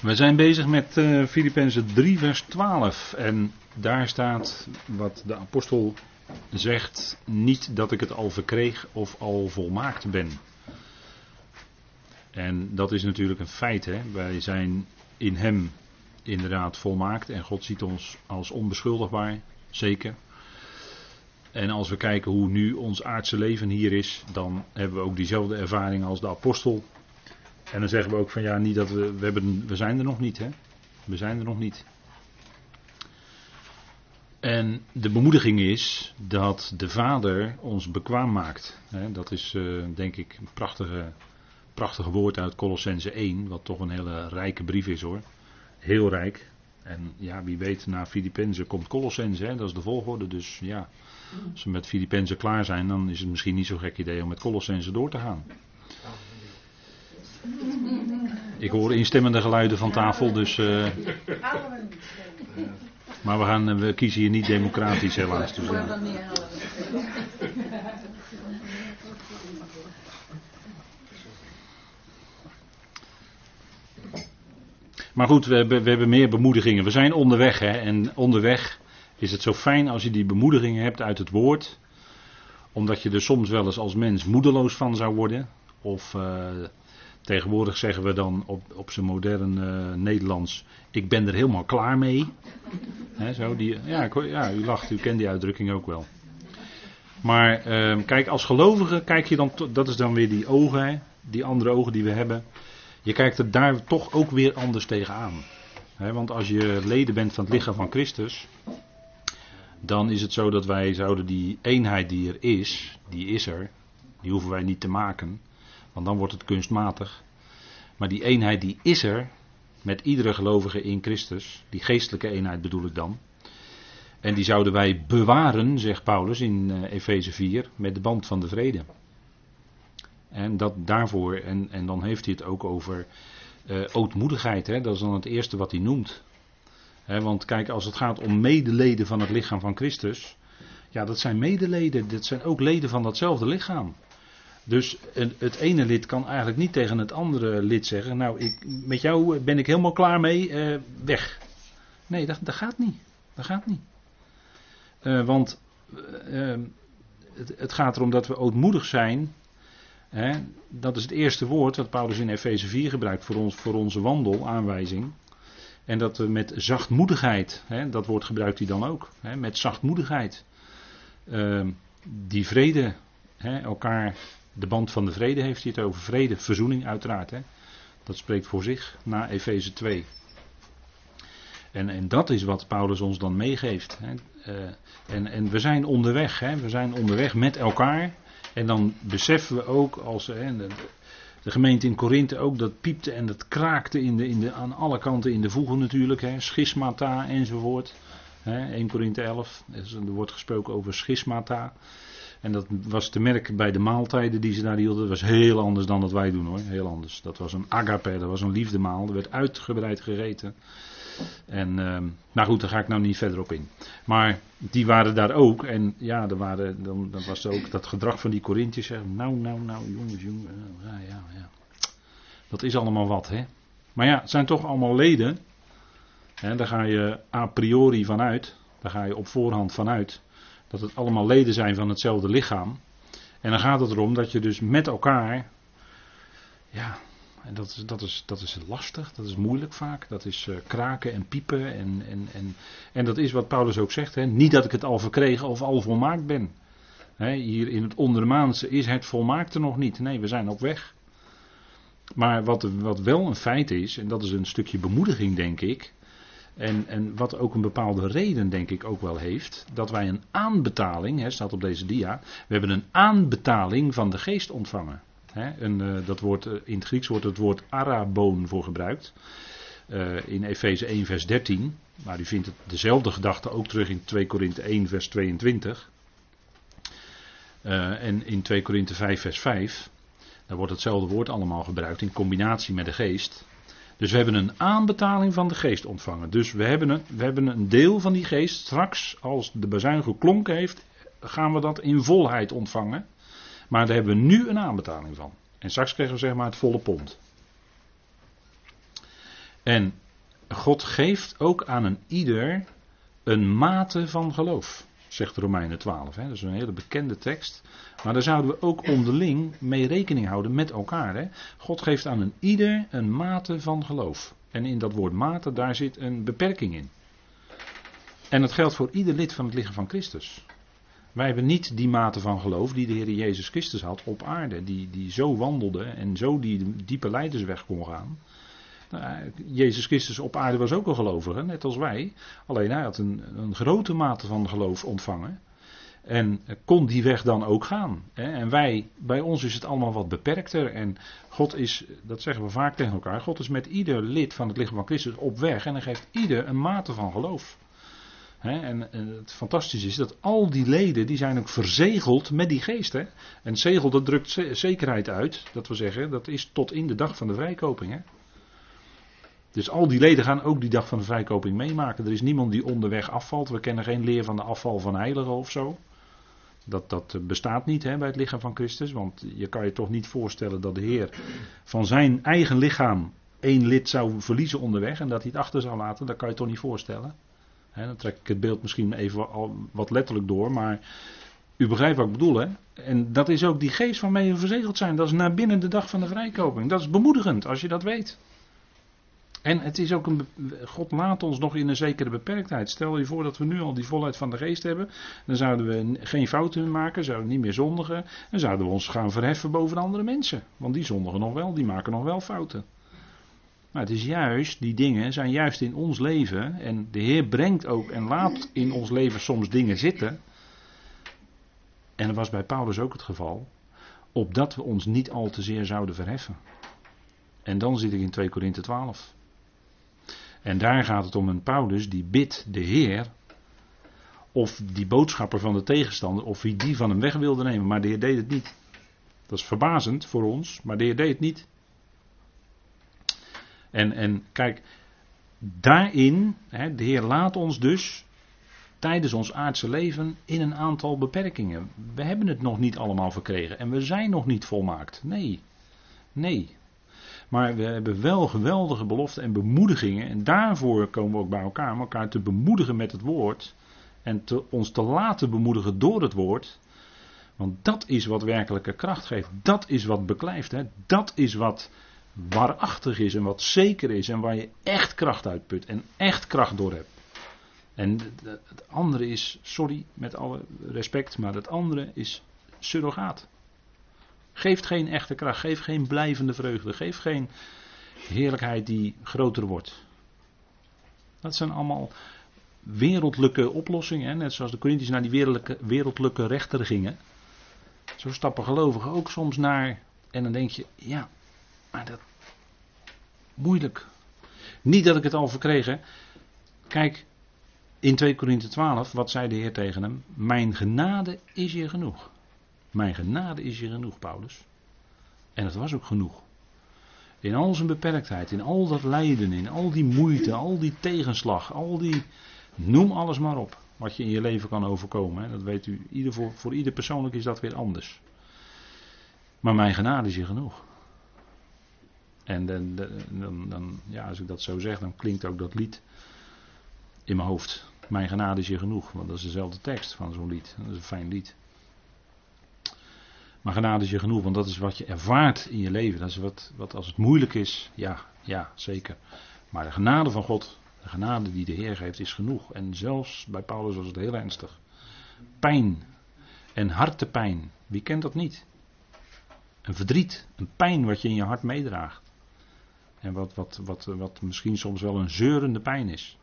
We zijn bezig met uh, Filippenzen 3, vers 12. En daar staat wat de apostel zegt: Niet dat ik het al verkreeg of al volmaakt ben. En dat is natuurlijk een feit. Hè? Wij zijn in Hem inderdaad volmaakt en God ziet ons als onbeschuldigbaar, zeker. En als we kijken hoe nu ons aardse leven hier is, dan hebben we ook diezelfde ervaring als de apostel. En dan zeggen we ook van ja, niet dat we, we, hebben, we zijn er nog niet, hè. We zijn er nog niet. En de bemoediging is dat de Vader ons bekwaam maakt. Dat is uh, denk ik een prachtige, prachtige woord uit Colossense 1, wat toch een hele rijke brief is hoor. Heel rijk. En ja, wie weet, na Filippenzen komt Colossense, dat is de volgorde. Dus ja, als we met Filippenzen klaar zijn, dan is het misschien niet zo'n gek idee om met Colossense door te gaan. Ik hoor instemmende geluiden van tafel, dus. Uh, maar we, gaan, we kiezen hier niet democratisch, helaas. Dus, uh. Maar goed, we hebben, we hebben meer bemoedigingen. We zijn onderweg, hè? En onderweg is het zo fijn als je die bemoedigingen hebt uit het woord. Omdat je er soms wel eens als mens moedeloos van zou worden. Of. Uh, Tegenwoordig zeggen we dan op, op zijn modern uh, Nederlands: Ik ben er helemaal klaar mee. zo, die, ja, ja, u lacht, u kent die uitdrukking ook wel. Maar uh, kijk, als gelovige kijk je dan, dat is dan weer die ogen, die andere ogen die we hebben. Je kijkt er daar toch ook weer anders tegenaan. He, want als je leden bent van het lichaam van Christus, dan is het zo dat wij zouden die eenheid die er is, die is er, die hoeven wij niet te maken. Want dan wordt het kunstmatig. Maar die eenheid die is er met iedere gelovige in Christus. Die geestelijke eenheid bedoel ik dan. En die zouden wij bewaren, zegt Paulus in uh, Efeze 4, met de band van de vrede. En dat daarvoor, en, en dan heeft hij het ook over uh, ootmoedigheid. Hè? Dat is dan het eerste wat hij noemt. want kijk, als het gaat om medeleden van het lichaam van Christus. Ja, dat zijn medeleden. Dat zijn ook leden van datzelfde lichaam. Dus het ene lid kan eigenlijk niet tegen het andere lid zeggen: Nou, ik, met jou ben ik helemaal klaar mee, uh, weg. Nee, dat, dat, gaat niet. Dat gaat niet. Uh, want uh, het, het, gaat erom dat we ootmoedig zijn. Hè? Dat is het eerste woord dat Paulus in Efeze 4 gebruikt voor, ons, voor onze wandelaanwijzing. En dat we met zachtmoedigheid, hè, dat woord gebruikt hij dan ook, hè, met zachtmoedigheid, die vrede, elkaar de band van de vrede heeft hij het over. Vrede, verzoening uiteraard. Hè? Dat spreekt voor zich na Efeze 2. En, en dat is wat Paulus ons dan meegeeft. Hè? Uh, en, en we zijn onderweg. Hè? We zijn onderweg met elkaar. En dan beseffen we ook als hè, de, de, gemeente in Korinthe ook dat piepte en dat kraakte in de, in de, aan alle kanten in de voegen natuurlijk. Hè? Schismata enzovoort. Hè? 1 Korinthe 11. Er wordt gesproken over schismata. En dat was te merken bij de maaltijden die ze daar hielden. Dat was heel anders dan dat wij doen hoor. Heel anders. Dat was een agape, dat was een liefdemaal. Er werd uitgebreid gegeten. En, uh, nou goed, daar ga ik nou niet verder op in. Maar die waren daar ook. En ja, er waren, dan, was er ook dat gedrag van die Corinthiërs. Nou, nou, nou, jongens, jongens. Ja, ja, ja. Dat is allemaal wat, hè. Maar ja, het zijn toch allemaal leden. Hè, daar ga je a priori vanuit. Daar ga je op voorhand vanuit. Dat het allemaal leden zijn van hetzelfde lichaam. En dan gaat het erom dat je dus met elkaar. Ja, en dat is, dat is, dat is lastig, dat is moeilijk vaak. Dat is uh, kraken en piepen. En, en, en, en dat is wat Paulus ook zegt. Hè, niet dat ik het al verkregen of al volmaakt ben. Hè, hier in het ondermaanse is het volmaakte nog niet. Nee, we zijn op weg. Maar wat, wat wel een feit is, en dat is een stukje bemoediging denk ik. En, en wat ook een bepaalde reden, denk ik, ook wel heeft, dat wij een aanbetaling, hè, staat op deze dia, we hebben een aanbetaling van de geest ontvangen. Hè, uh, dat woord, uh, in het Grieks wordt het woord araboon voor gebruikt. Uh, in Efeze 1, vers 13. Maar u vindt het, dezelfde gedachte ook terug in 2 Korinthe 1, vers 22. en in 2 Korinthe 5, vers 5. Daar wordt hetzelfde woord allemaal gebruikt in combinatie met de geest. Dus we hebben een aanbetaling van de geest ontvangen. Dus we hebben, een, we hebben een deel van die geest. Straks, als de bazuin geklonken heeft, gaan we dat in volheid ontvangen. Maar daar hebben we nu een aanbetaling van. En straks krijgen we zeg maar het volle pond. En God geeft ook aan een ieder een mate van geloof, zegt Romeinen 12. Hè? Dat is een hele bekende tekst. Maar daar zouden we ook onderling mee rekening houden met elkaar. Hè? God geeft aan een ieder een mate van geloof. En in dat woord mate, daar zit een beperking in. En dat geldt voor ieder lid van het lichaam van Christus. Wij hebben niet die mate van geloof die de Heer Jezus Christus had op aarde. Die, die zo wandelde en zo die diepe leidersweg kon gaan. Nou, Jezus Christus op aarde was ook een gelovige, net als wij. Alleen hij had een, een grote mate van geloof ontvangen. En kon die weg dan ook gaan. En wij, bij ons is het allemaal wat beperkter. En God is, dat zeggen we vaak tegen elkaar, God is met ieder lid van het lichaam van Christus op weg. En hij geeft ieder een mate van geloof. En het fantastische is dat al die leden, die zijn ook verzegeld met die geest. En zegel, dat drukt zekerheid uit. Dat we zeggen, dat is tot in de dag van de vrijkoping. Hè? Dus al die leden gaan ook die dag van de vrijkoping meemaken. Er is niemand die onderweg afvalt. We kennen geen leer van de afval van heiligen of zo. Dat, dat bestaat niet hè, bij het lichaam van Christus. Want je kan je toch niet voorstellen dat de Heer van zijn eigen lichaam één lid zou verliezen onderweg. En dat hij het achter zou laten. Dat kan je toch niet voorstellen. He, dan trek ik het beeld misschien even wat letterlijk door. Maar u begrijpt wat ik bedoel, hè? En dat is ook die geest waarmee we verzegeld zijn. Dat is naar binnen de dag van de vrijkoping. Dat is bemoedigend als je dat weet. En het is ook een. God laat ons nog in een zekere beperktheid. Stel je voor dat we nu al die volheid van de geest hebben. Dan zouden we geen fouten maken, zouden we niet meer zondigen. En zouden we ons gaan verheffen boven andere mensen. Want die zondigen nog wel, die maken nog wel fouten. Maar het is juist, die dingen zijn juist in ons leven. En de Heer brengt ook en laat in ons leven soms dingen zitten. En dat was bij Paulus ook het geval. Opdat we ons niet al te zeer zouden verheffen. En dan zit ik in 2 Korinthe 12. En daar gaat het om een Paulus die bidt de Heer. Of die boodschapper van de tegenstander, of wie die van hem weg wilde nemen. Maar de Heer deed het niet. Dat is verbazend voor ons, maar de Heer deed het niet. En, en kijk, daarin, hè, de Heer laat ons dus tijdens ons aardse leven in een aantal beperkingen. We hebben het nog niet allemaal verkregen en we zijn nog niet volmaakt. Nee, nee. Maar we hebben wel geweldige beloften en bemoedigingen. En daarvoor komen we ook bij elkaar om elkaar te bemoedigen met het woord. En te, ons te laten bemoedigen door het woord. Want dat is wat werkelijke kracht geeft. Dat is wat beklijft. Hè? Dat is wat waarachtig is en wat zeker is. En waar je echt kracht uit put en echt kracht door hebt. En het andere is, sorry met alle respect, maar het andere is surrogaat. Geeft geen echte kracht, geeft geen blijvende vreugde, geeft geen heerlijkheid die groter wordt. Dat zijn allemaal wereldlijke oplossingen, hè? net zoals de Corinthiërs naar die wereldlijke, wereldlijke rechter gingen. Zo stappen gelovigen ook soms naar, en dan denk je, ja, maar dat, moeilijk. Niet dat ik het al verkregen. Kijk, in 2 Korinthe 12, wat zei de Heer tegen hem? Mijn genade is je genoeg. Mijn genade is je genoeg, Paulus. En het was ook genoeg. In al zijn beperktheid, in al dat lijden, in al die moeite, al die tegenslag, al die. Noem alles maar op. Wat je in je leven kan overkomen. Hè. Dat weet u. Ieder voor, voor ieder persoonlijk is dat weer anders. Maar mijn genade is je genoeg. En dan, dan, dan, ja, als ik dat zo zeg, dan klinkt ook dat lied in mijn hoofd. Mijn genade is je genoeg. Want dat is dezelfde tekst van zo'n lied. Dat is een fijn lied. Maar genade is je genoeg, want dat is wat je ervaart in je leven. Dat is wat, wat als het moeilijk is, ja, ja, zeker. Maar de genade van God, de genade die de Heer geeft, is genoeg. En zelfs bij Paulus was het heel ernstig. Pijn en hartepijn, wie kent dat niet? Een verdriet, een pijn wat je in je hart meedraagt. En wat, wat, wat, wat misschien soms wel een zeurende pijn is.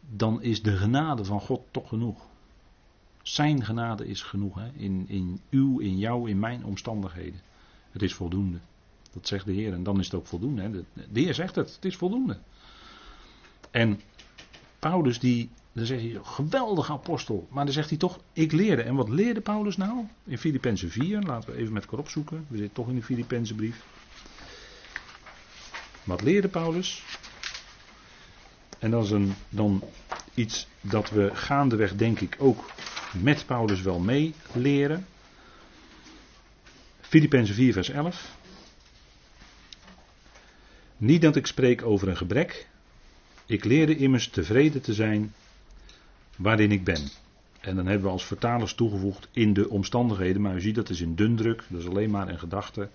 Dan is de genade van God toch genoeg. Zijn genade is genoeg. Hè? In, in uw, in jou, in mijn omstandigheden. Het is voldoende. Dat zegt de Heer. En dan is het ook voldoende. Hè? De, Heer zegt het. Het is voldoende. En Paulus die, dan zegt hij, geweldige apostel. Maar dan zegt hij toch, ik leerde. En wat leerde Paulus nou? In Filippenzen 4, laten we even met elkaar opzoeken. We zitten toch in de Filippenzen brief. Wat leerde Paulus? En dat is een, dan iets dat we gaandeweg denk ik ook met Paulus wel mee leren. Filippenzen 4 vers 11. Niet dat ik spreek over een gebrek. Ik leerde immers tevreden te zijn waarin ik ben. En dan hebben we als vertalers toegevoegd in de omstandigheden. Maar u ziet dat is in dundruk. Dat is alleen maar een gedachte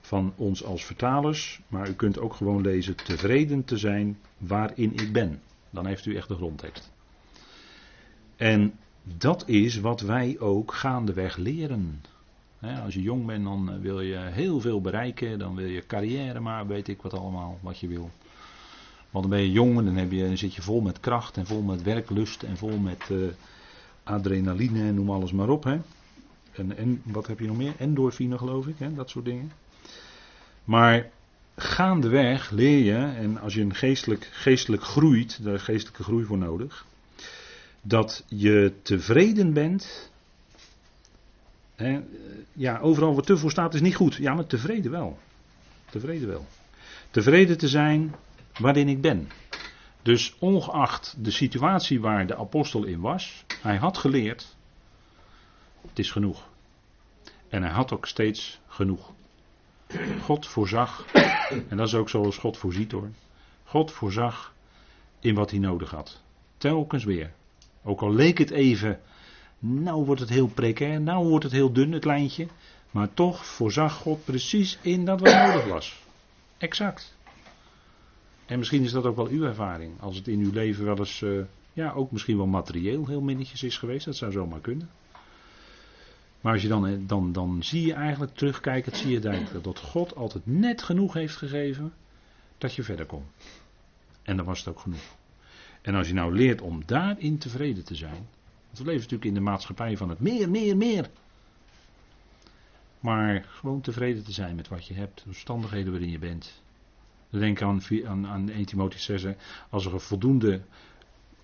van ons als vertalers. Maar u kunt ook gewoon lezen tevreden te zijn waarin ik ben. Dan heeft u echt de grondtekst. En dat is wat wij ook gaandeweg leren. als je jong bent, dan eh, wil je heel veel bereiken. Dan wil je carrière maar, weet ik wat allemaal, wat je wil. Want dan ben je jong en dan, heb je, zit je vol met kracht en vol met werklust en vol met uh, adrenaline en noem alles maar op. En, en wat heb je nog meer? Endorfine geloof ik, dat soort dingen. Maar gaandeweg leer je, en als je een geestelijk, geestelijk groeit, daar is geestelijke groei voor nodig, dat je tevreden bent. Hè, ja, overal wat te voor staat is niet goed. Ja, maar tevreden wel. Tevreden wel. Tevreden te zijn waarin ik ben. Dus ongeacht de situatie waar de apostel in was, hij had geleerd, het is genoeg. En hij had ook steeds genoeg. God voorzag, en dat is ook zoals God voorziet hoor. God voorzag in wat hij nodig had. Telkens weer. Ook al leek het even, nou wordt het heel precair, nou wordt het heel dun het lijntje. Maar toch voorzag God precies in dat wat nodig was. Exact. En misschien is dat ook wel uw ervaring. Als het in uw leven wel eens, uh, ja, ook misschien wel materieel heel minnetjes is geweest. Dat zou zomaar kunnen. Maar als je dan, eh, dan, dan zie je eigenlijk terugkijken, zie je denken dat God altijd net genoeg heeft gegeven dat je verder komt. En dan was het ook genoeg. En als je nou leert om daarin tevreden te zijn. Want we leven natuurlijk in de maatschappij van het meer, meer, meer. Maar gewoon tevreden te zijn met wat je hebt, de omstandigheden waarin je bent. Denk aan, aan, aan 1 Timotheüs 6, als we voldoende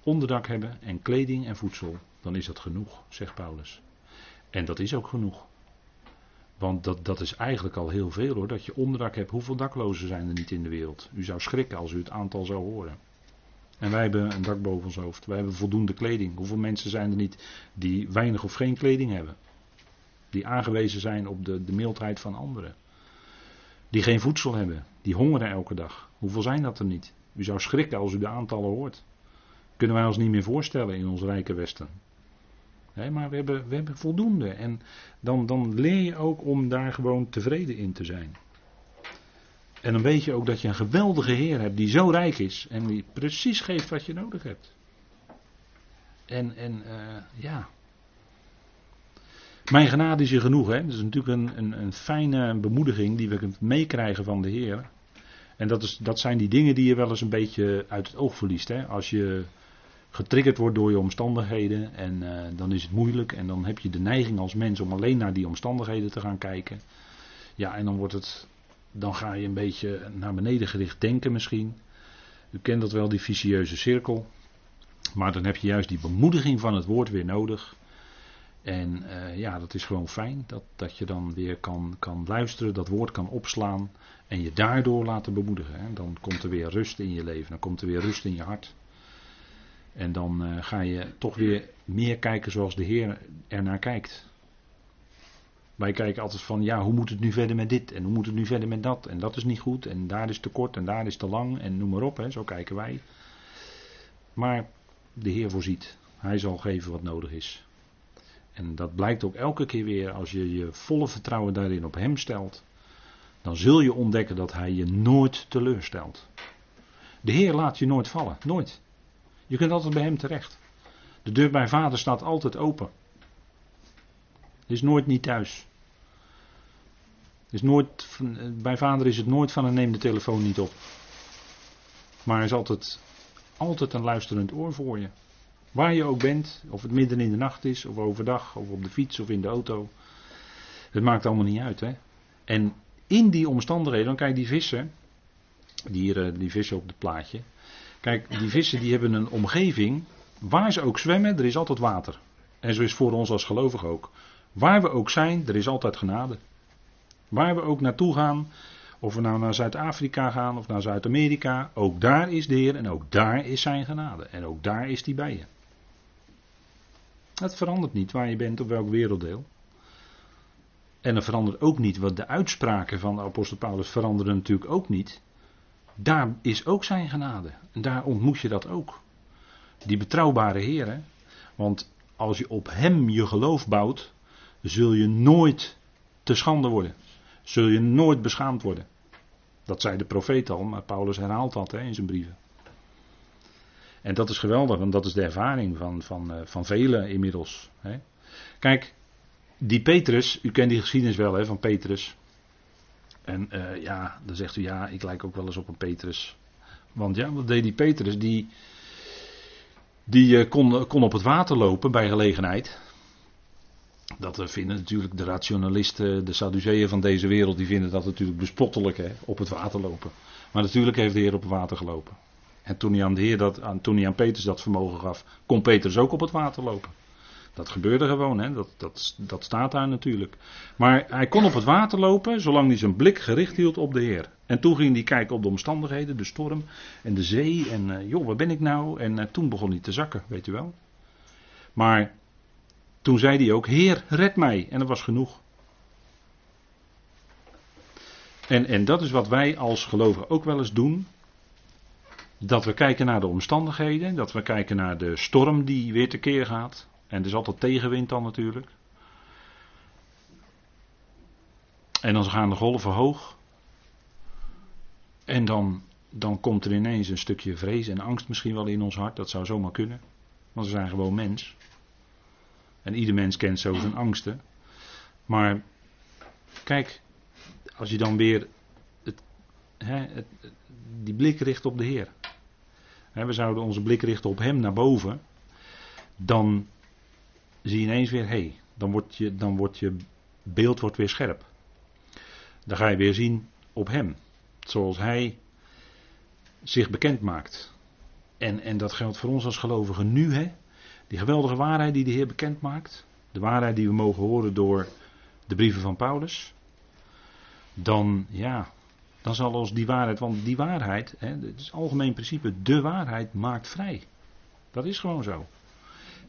onderdak hebben en kleding en voedsel, dan is dat genoeg, zegt Paulus. En dat is ook genoeg. Want dat, dat is eigenlijk al heel veel hoor, dat je onderdak hebt. Hoeveel daklozen zijn er niet in de wereld? U zou schrikken als u het aantal zou horen. En wij hebben een dak boven ons hoofd. Wij hebben voldoende kleding. Hoeveel mensen zijn er niet die weinig of geen kleding hebben? Die aangewezen zijn op de, de mildheid van anderen. Die geen voedsel hebben. Die hongeren elke dag. Hoeveel zijn dat er niet? U zou schrikken als u de aantallen hoort. Kunnen wij ons niet meer voorstellen in ons rijke Westen. Nee, maar we hebben, we hebben voldoende. En dan, dan leer je ook om daar gewoon tevreden in te zijn. En dan weet je ook dat je een geweldige Heer hebt die zo rijk is en die precies geeft wat je nodig hebt. En, en uh, ja. Mijn genade is je genoeg, hè? Dat is natuurlijk een, een, een fijne bemoediging die we meekrijgen van de Heer. En dat, is, dat zijn die dingen die je wel eens een beetje uit het oog verliest. Hè? Als je getriggerd wordt door je omstandigheden en uh, dan is het moeilijk. En dan heb je de neiging als mens om alleen naar die omstandigheden te gaan kijken. Ja, en dan wordt het dan ga je een beetje naar beneden gericht denken misschien. U kent dat wel, die vicieuze cirkel. Maar dan heb je juist die bemoediging van het woord weer nodig. En uh, ja, dat is gewoon fijn dat, dat je dan weer kan, kan luisteren, dat woord kan opslaan en je daardoor laten bemoedigen. Dan komt er weer rust in je leven, dan komt er weer rust in je hart. En dan uh, ga je toch weer meer kijken zoals de Heer ernaar kijkt. Wij kijken altijd van, ja, hoe moet het nu verder met dit? En hoe moet het nu verder met dat? En dat is niet goed. En daar is te kort en daar is te lang. En noem maar op, hè, zo kijken wij. Maar de Heer voorziet. Hij zal geven wat nodig is. En dat blijkt ook elke keer weer als je je volle vertrouwen daarin op Hem stelt. Dan zul je ontdekken dat Hij je nooit teleurstelt. De Heer laat je nooit vallen. Nooit. Je kunt altijd bij Hem terecht. De deur bij Vader staat altijd open. Is nooit niet thuis. Is nooit, bij vader is het nooit van een neem de telefoon niet op. Maar hij is altijd, altijd een luisterend oor voor je. Waar je ook bent, of het midden in de nacht is, of overdag, of op de fiets of in de auto. Het maakt allemaal niet uit. Hè? En in die omstandigheden, dan kijk die vissen, die, hier, eh, die vissen op het plaatje. Kijk, die vissen die hebben een omgeving, waar ze ook zwemmen, er is altijd water. En zo is voor ons als gelovigen ook. Waar we ook zijn, er is altijd genade. Waar we ook naartoe gaan, of we nou naar Zuid-Afrika gaan of naar Zuid-Amerika, ook daar is de Heer en ook daar is zijn genade. En ook daar is die bij je. Het verandert niet waar je bent op welk werelddeel. En het verandert ook niet, wat de uitspraken van de apostel Paulus veranderen natuurlijk ook niet. daar is ook zijn genade. En daar ontmoet je dat ook. Die betrouwbare Heer. Hè? Want als je op Hem je geloof bouwt, zul je nooit te schande worden. Zul je nooit beschaamd worden. Dat zei de profeet al, maar Paulus herhaalt dat hè, in zijn brieven. En dat is geweldig, want dat is de ervaring van, van, uh, van velen inmiddels. Hè. Kijk, die Petrus, u kent die geschiedenis wel hè, van Petrus. En uh, ja, dan zegt u ja, ik lijk ook wel eens op een Petrus. Want ja, wat deed die Petrus? Die, die uh, kon, kon op het water lopen bij gelegenheid. Dat vinden natuurlijk de rationalisten, de Sadduceeën van deze wereld, die vinden dat natuurlijk bespottelijk, hè, op het water lopen. Maar natuurlijk heeft de Heer op het water gelopen. En toen hij aan, de Heer dat, toen hij aan Petrus dat vermogen gaf, kon Petrus ook op het water lopen. Dat gebeurde gewoon, hè? Dat, dat, dat staat daar natuurlijk. Maar hij kon op het water lopen zolang hij zijn blik gericht hield op de Heer. En toen ging hij kijken op de omstandigheden, de storm en de zee. En uh, joh, waar ben ik nou? En uh, toen begon hij te zakken, weet u wel. Maar toen zei hij ook, Heer, red mij. En dat was genoeg. En, en dat is wat wij als gelovigen ook wel eens doen. Dat we kijken naar de omstandigheden, dat we kijken naar de storm die weer tekeer gaat. En er is altijd tegenwind dan natuurlijk. En dan gaan de golven hoog. En dan, dan komt er ineens een stukje vrees en angst misschien wel in ons hart. Dat zou zomaar kunnen. Want we zijn gewoon mens. En ieder mens kent zo zijn angsten. Maar kijk, als je dan weer het, hè, het, die blik richt op de Heer. Hè, we zouden onze blik richten op Hem naar boven. Dan zie je ineens weer, hé, hey, dan, wordt je, dan je beeld wordt weer scherp. Dan ga je weer zien op Hem. Zoals Hij zich bekend maakt. En, en dat geldt voor ons als gelovigen nu, hè. Die geweldige waarheid die de Heer bekend maakt. De waarheid die we mogen horen door de brieven van Paulus. Dan, ja, dan zal ons die waarheid, want die waarheid, hè, het is algemeen principe, de waarheid maakt vrij. Dat is gewoon zo.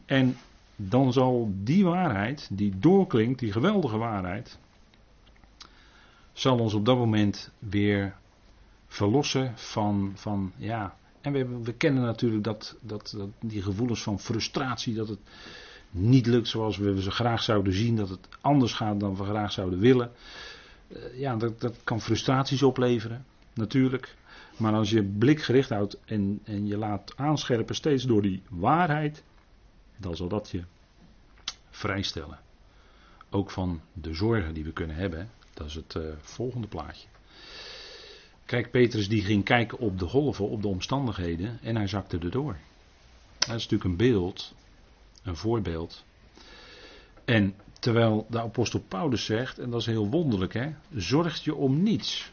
En dan zal die waarheid, die doorklinkt, die geweldige waarheid, zal ons op dat moment weer verlossen van, van ja, en we, we kennen natuurlijk dat, dat, dat, die gevoelens van frustratie, dat het niet lukt zoals we ze graag zouden zien, dat het anders gaat dan we graag zouden willen. Uh, ja, dat, dat kan frustraties opleveren, natuurlijk. Maar als je blik gericht houdt en, en je laat aanscherpen steeds door die waarheid, dan zal dat je vrijstellen. Ook van de zorgen die we kunnen hebben. Dat is het uh, volgende plaatje. Kijk, Petrus die ging kijken op de golven, op de omstandigheden en hij zakte erdoor. Dat is natuurlijk een beeld, een voorbeeld. En terwijl de apostel Paulus zegt, en dat is heel wonderlijk hè, zorgt je om niets.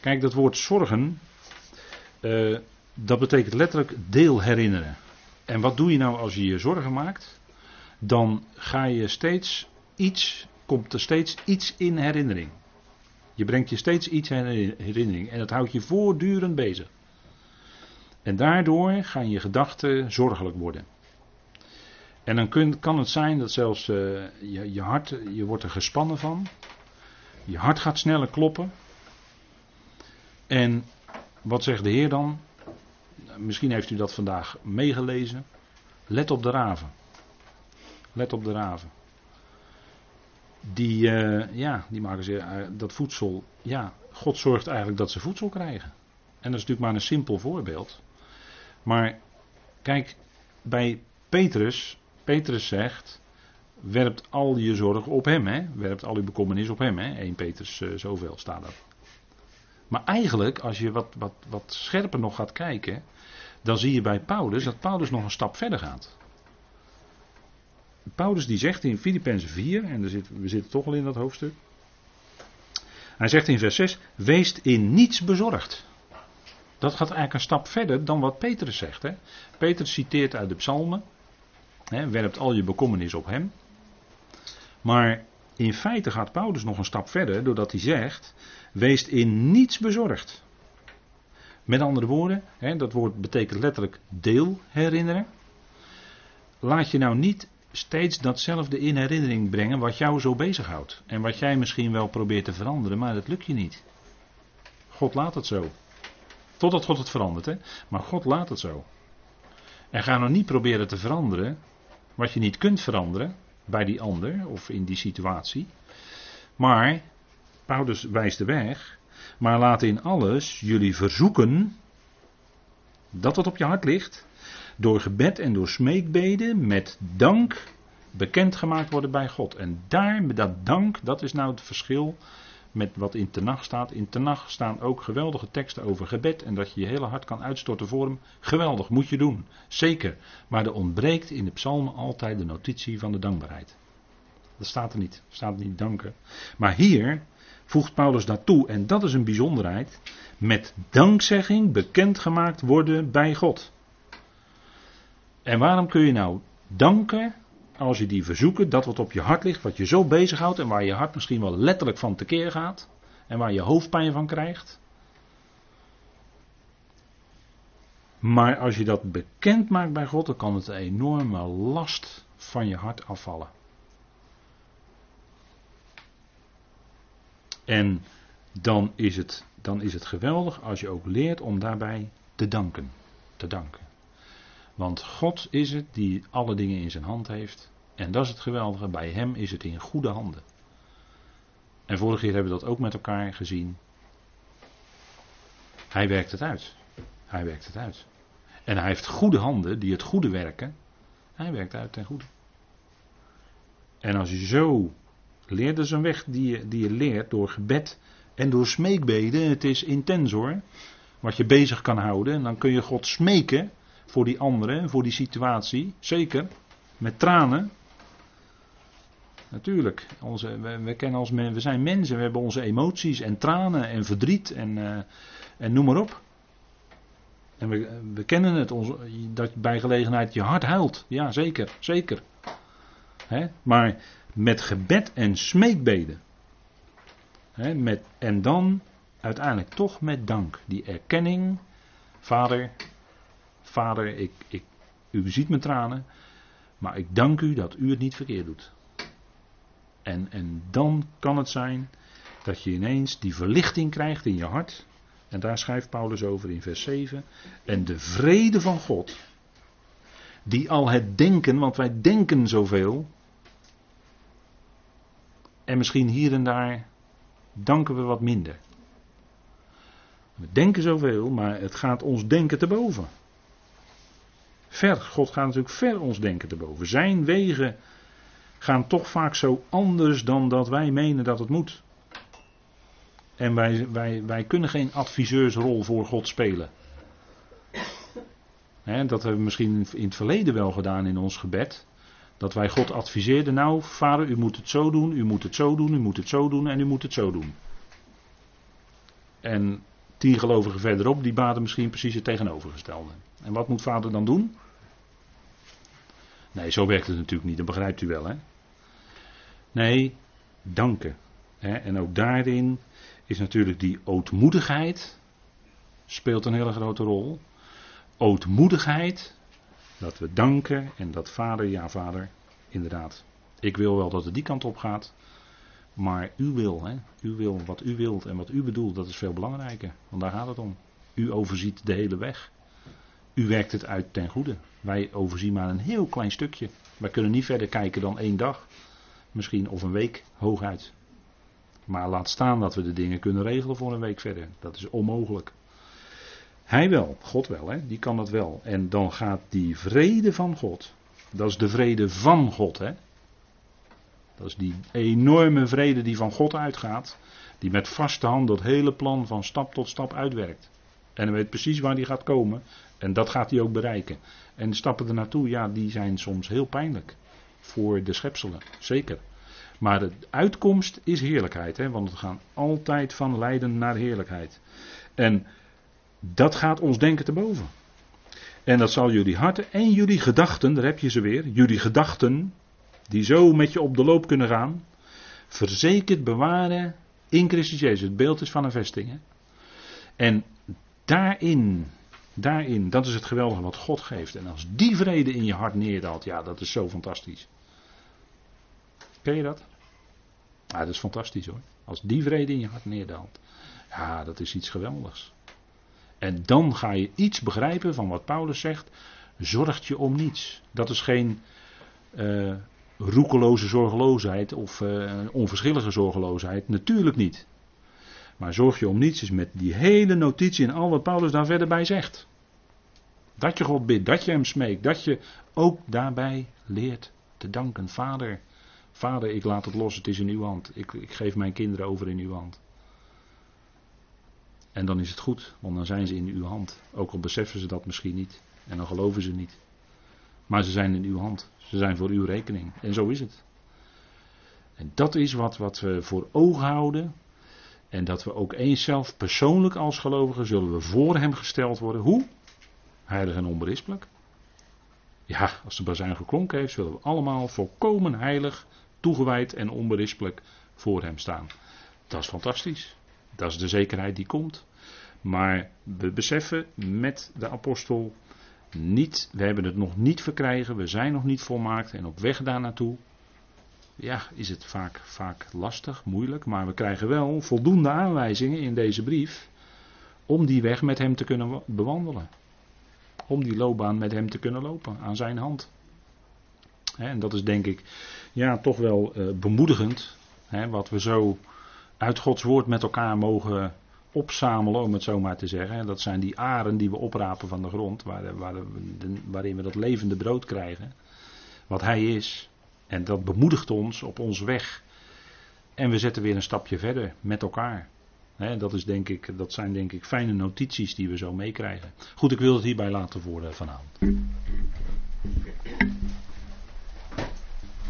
Kijk, dat woord zorgen, uh, dat betekent letterlijk deel herinneren. En wat doe je nou als je je zorgen maakt? Dan ga je steeds iets, komt er steeds iets in herinnering. Je brengt je steeds iets in herinnering en dat houdt je voortdurend bezig. En daardoor gaan je gedachten zorgelijk worden. En dan kun, kan het zijn dat zelfs uh, je, je hart, je wordt er gespannen van. Je hart gaat sneller kloppen. En wat zegt de Heer dan? Misschien heeft u dat vandaag meegelezen. Let op de raven. Let op de raven die, uh, ja, die maken ze uh, dat voedsel. Ja, God zorgt eigenlijk dat ze voedsel krijgen. En dat is natuurlijk maar een simpel voorbeeld. Maar kijk, bij Petrus, Petrus zegt, werpt al je zorg op hem, hè? werpt al je bekommernis op hem. Hè? 1 Petrus uh, zoveel staat dat. Maar eigenlijk, als je wat, wat, wat scherper nog gaat kijken, dan zie je bij Paulus dat Paulus nog een stap verder gaat. Paulus die zegt in Filippenzen 4, en we zitten toch al in dat hoofdstuk. Hij zegt in vers 6, wees in niets bezorgd. Dat gaat eigenlijk een stap verder dan wat Petrus zegt. Hè. Petrus citeert uit de psalmen, hè, werpt al je bekommernis op hem. Maar in feite gaat Paulus nog een stap verder doordat hij zegt, wees in niets bezorgd. Met andere woorden, hè, dat woord betekent letterlijk deel herinneren. Laat je nou niet steeds datzelfde in herinnering brengen wat jou zo bezighoudt. En wat jij misschien wel probeert te veranderen, maar dat lukt je niet. God laat het zo. Totdat God het verandert. Hè? Maar God laat het zo. En ga nou niet proberen te veranderen wat je niet kunt veranderen bij die ander of in die situatie. Maar, Paulus wijst de weg, maar laat in alles jullie verzoeken, dat wat op je hart ligt, door gebed en door smeekbeden met dank bekendgemaakt worden bij God. En daar, dat dank, dat is nou het verschil met wat in Tenach staat. In Tenach staan ook geweldige teksten over gebed en dat je je hele hart kan uitstorten voor hem. Geweldig, moet je doen. Zeker. Maar er ontbreekt in de psalmen altijd de notitie van de dankbaarheid. Dat staat er niet. Er staat niet danken. Maar hier voegt Paulus daartoe, en dat is een bijzonderheid, met dankzegging bekendgemaakt worden bij God. En waarom kun je nou danken als je die verzoeken, dat wat op je hart ligt, wat je zo bezighoudt en waar je hart misschien wel letterlijk van tekeer gaat en waar je hoofdpijn van krijgt. Maar als je dat bekend maakt bij God, dan kan het een enorme last van je hart afvallen. En dan is, het, dan is het geweldig als je ook leert om daarbij te danken. Te danken. Want God is het die alle dingen in zijn hand heeft. En dat is het geweldige, bij hem is het in goede handen. En vorige keer hebben we dat ook met elkaar gezien. Hij werkt het uit. Hij werkt het uit. En hij heeft goede handen die het goede werken. Hij werkt uit ten goede. En als je zo leert, dat is een weg die je, die je leert door gebed en door smeekbeden. Het is intens hoor. Wat je bezig kan houden. En dan kun je God smeken voor die anderen, voor die situatie. Zeker. Met tranen. Natuurlijk. Onze, we, kennen als we zijn mensen, we hebben onze emoties en tranen en verdriet en, uh, en noem maar op. En we, we kennen het, onze, dat bij gelegenheid je hart huilt. Ja, zeker, zeker. Maar met gebed en smeekbeden. Met, en dan uiteindelijk toch met dank. Die erkenning, vader, vader, ik, ik, u ziet mijn tranen, maar ik dank u dat u het niet verkeerd doet. En, en dan kan het zijn dat je ineens die verlichting krijgt in je hart. En daar schrijft Paulus over in vers 7. En de vrede van God, die al het denken, want wij denken zoveel. En misschien hier en daar danken we wat minder. We denken zoveel, maar het gaat ons denken te boven. Ver, God gaat natuurlijk ver ons denken te boven. Zijn wegen gaan toch vaak zo anders dan dat wij menen dat het moet. En wij, wij, wij kunnen geen adviseursrol voor God spelen. dat hebben we misschien in het verleden wel gedaan in ons gebed. Dat wij God adviseerden, nou vader, u moet het zo doen, u moet het zo doen, u moet het zo doen en u moet het zo doen. En tien gelovigen verderop, die baden misschien precies het tegenovergestelde. En wat moet vader dan doen? Nee, zo werkt het natuurlijk niet, dat begrijpt u wel hè. Nee, danken. En ook daarin is natuurlijk die ootmoedigheid, speelt een hele grote rol. Ootmoedigheid, dat we danken en dat vader, ja vader, inderdaad. Ik wil wel dat het die kant op gaat, maar u wil, hè? u wil wat u wilt en wat u bedoelt, dat is veel belangrijker. Want daar gaat het om. U overziet de hele weg. U werkt het uit ten goede. Wij overzien maar een heel klein stukje. Wij kunnen niet verder kijken dan één dag. Misschien of een week hooguit. Maar laat staan dat we de dingen kunnen regelen voor een week verder. Dat is onmogelijk. Hij wel, God wel, hè? die kan dat wel. En dan gaat die vrede van God. Dat is de vrede van God, hè? Dat is die enorme vrede die van God uitgaat. Die met vaste hand dat hele plan van stap tot stap uitwerkt. En hij weet precies waar die gaat komen. En dat gaat hij ook bereiken. En de stappen er naartoe, ja, die zijn soms heel pijnlijk voor de schepselen, zeker. Maar de uitkomst is heerlijkheid, hè? want we gaan altijd van lijden naar heerlijkheid. En dat gaat ons denken te boven. En dat zal jullie harten en jullie gedachten, daar heb je ze weer, jullie gedachten, die zo met je op de loop kunnen gaan, verzekerd bewaren in Christus Jezus. Het beeld is van een vesting. Hè? En daarin Daarin, dat is het geweldige wat God geeft. En als die vrede in je hart neerdaalt, ja, dat is zo fantastisch. Ken je dat? Ja, dat is fantastisch hoor. Als die vrede in je hart neerdaalt. Ja, dat is iets geweldigs. En dan ga je iets begrijpen van wat Paulus zegt. Zorgt je om niets. Dat is geen uh, roekeloze zorgeloosheid of uh, onverschillige zorgeloosheid. Natuurlijk niet. Maar zorg je om niets is met die hele notitie en al wat Paulus daar verder bij zegt. Dat je God bidt, dat je hem smeekt, dat je ook daarbij leert te danken. Vader, vader, ik laat het los, het is in uw hand. Ik, ik geef mijn kinderen over in uw hand. En dan is het goed, want dan zijn ze in uw hand. Ook al beseffen ze dat misschien niet. En dan geloven ze niet. Maar ze zijn in uw hand. Ze zijn voor uw rekening. En zo is het. En dat is wat, wat we voor ogen houden. En dat we ook eens zelf persoonlijk als gelovigen zullen we voor hem gesteld worden. Hoe? Heilig en onberispelijk. Ja, als de bazuin geklonken heeft, zullen we allemaal volkomen heilig, toegewijd en onberispelijk voor hem staan. Dat is fantastisch. Dat is de zekerheid die komt. Maar we beseffen met de apostel niet, we hebben het nog niet verkrijgen, we zijn nog niet volmaakt en op weg daar naartoe. Ja, is het vaak, vaak lastig, moeilijk, maar we krijgen wel voldoende aanwijzingen in deze brief om die weg met hem te kunnen bewandelen. Om die loopbaan met hem te kunnen lopen, aan zijn hand. en dat is denk ik ja, toch wel uh, bemoedigend, wat we zo uit Gods woord met elkaar mogen opzamelen, om het zo maar te zeggen. Dat zijn die aren die we oprapen van de grond, waar, waar, waarin we dat levende brood krijgen. Wat Hij is. En dat bemoedigt ons op onze weg. En we zetten weer een stapje verder met elkaar. dat, is denk ik, dat zijn denk ik fijne notities die we zo meekrijgen. Goed, ik wil het hierbij laten voor vanavond.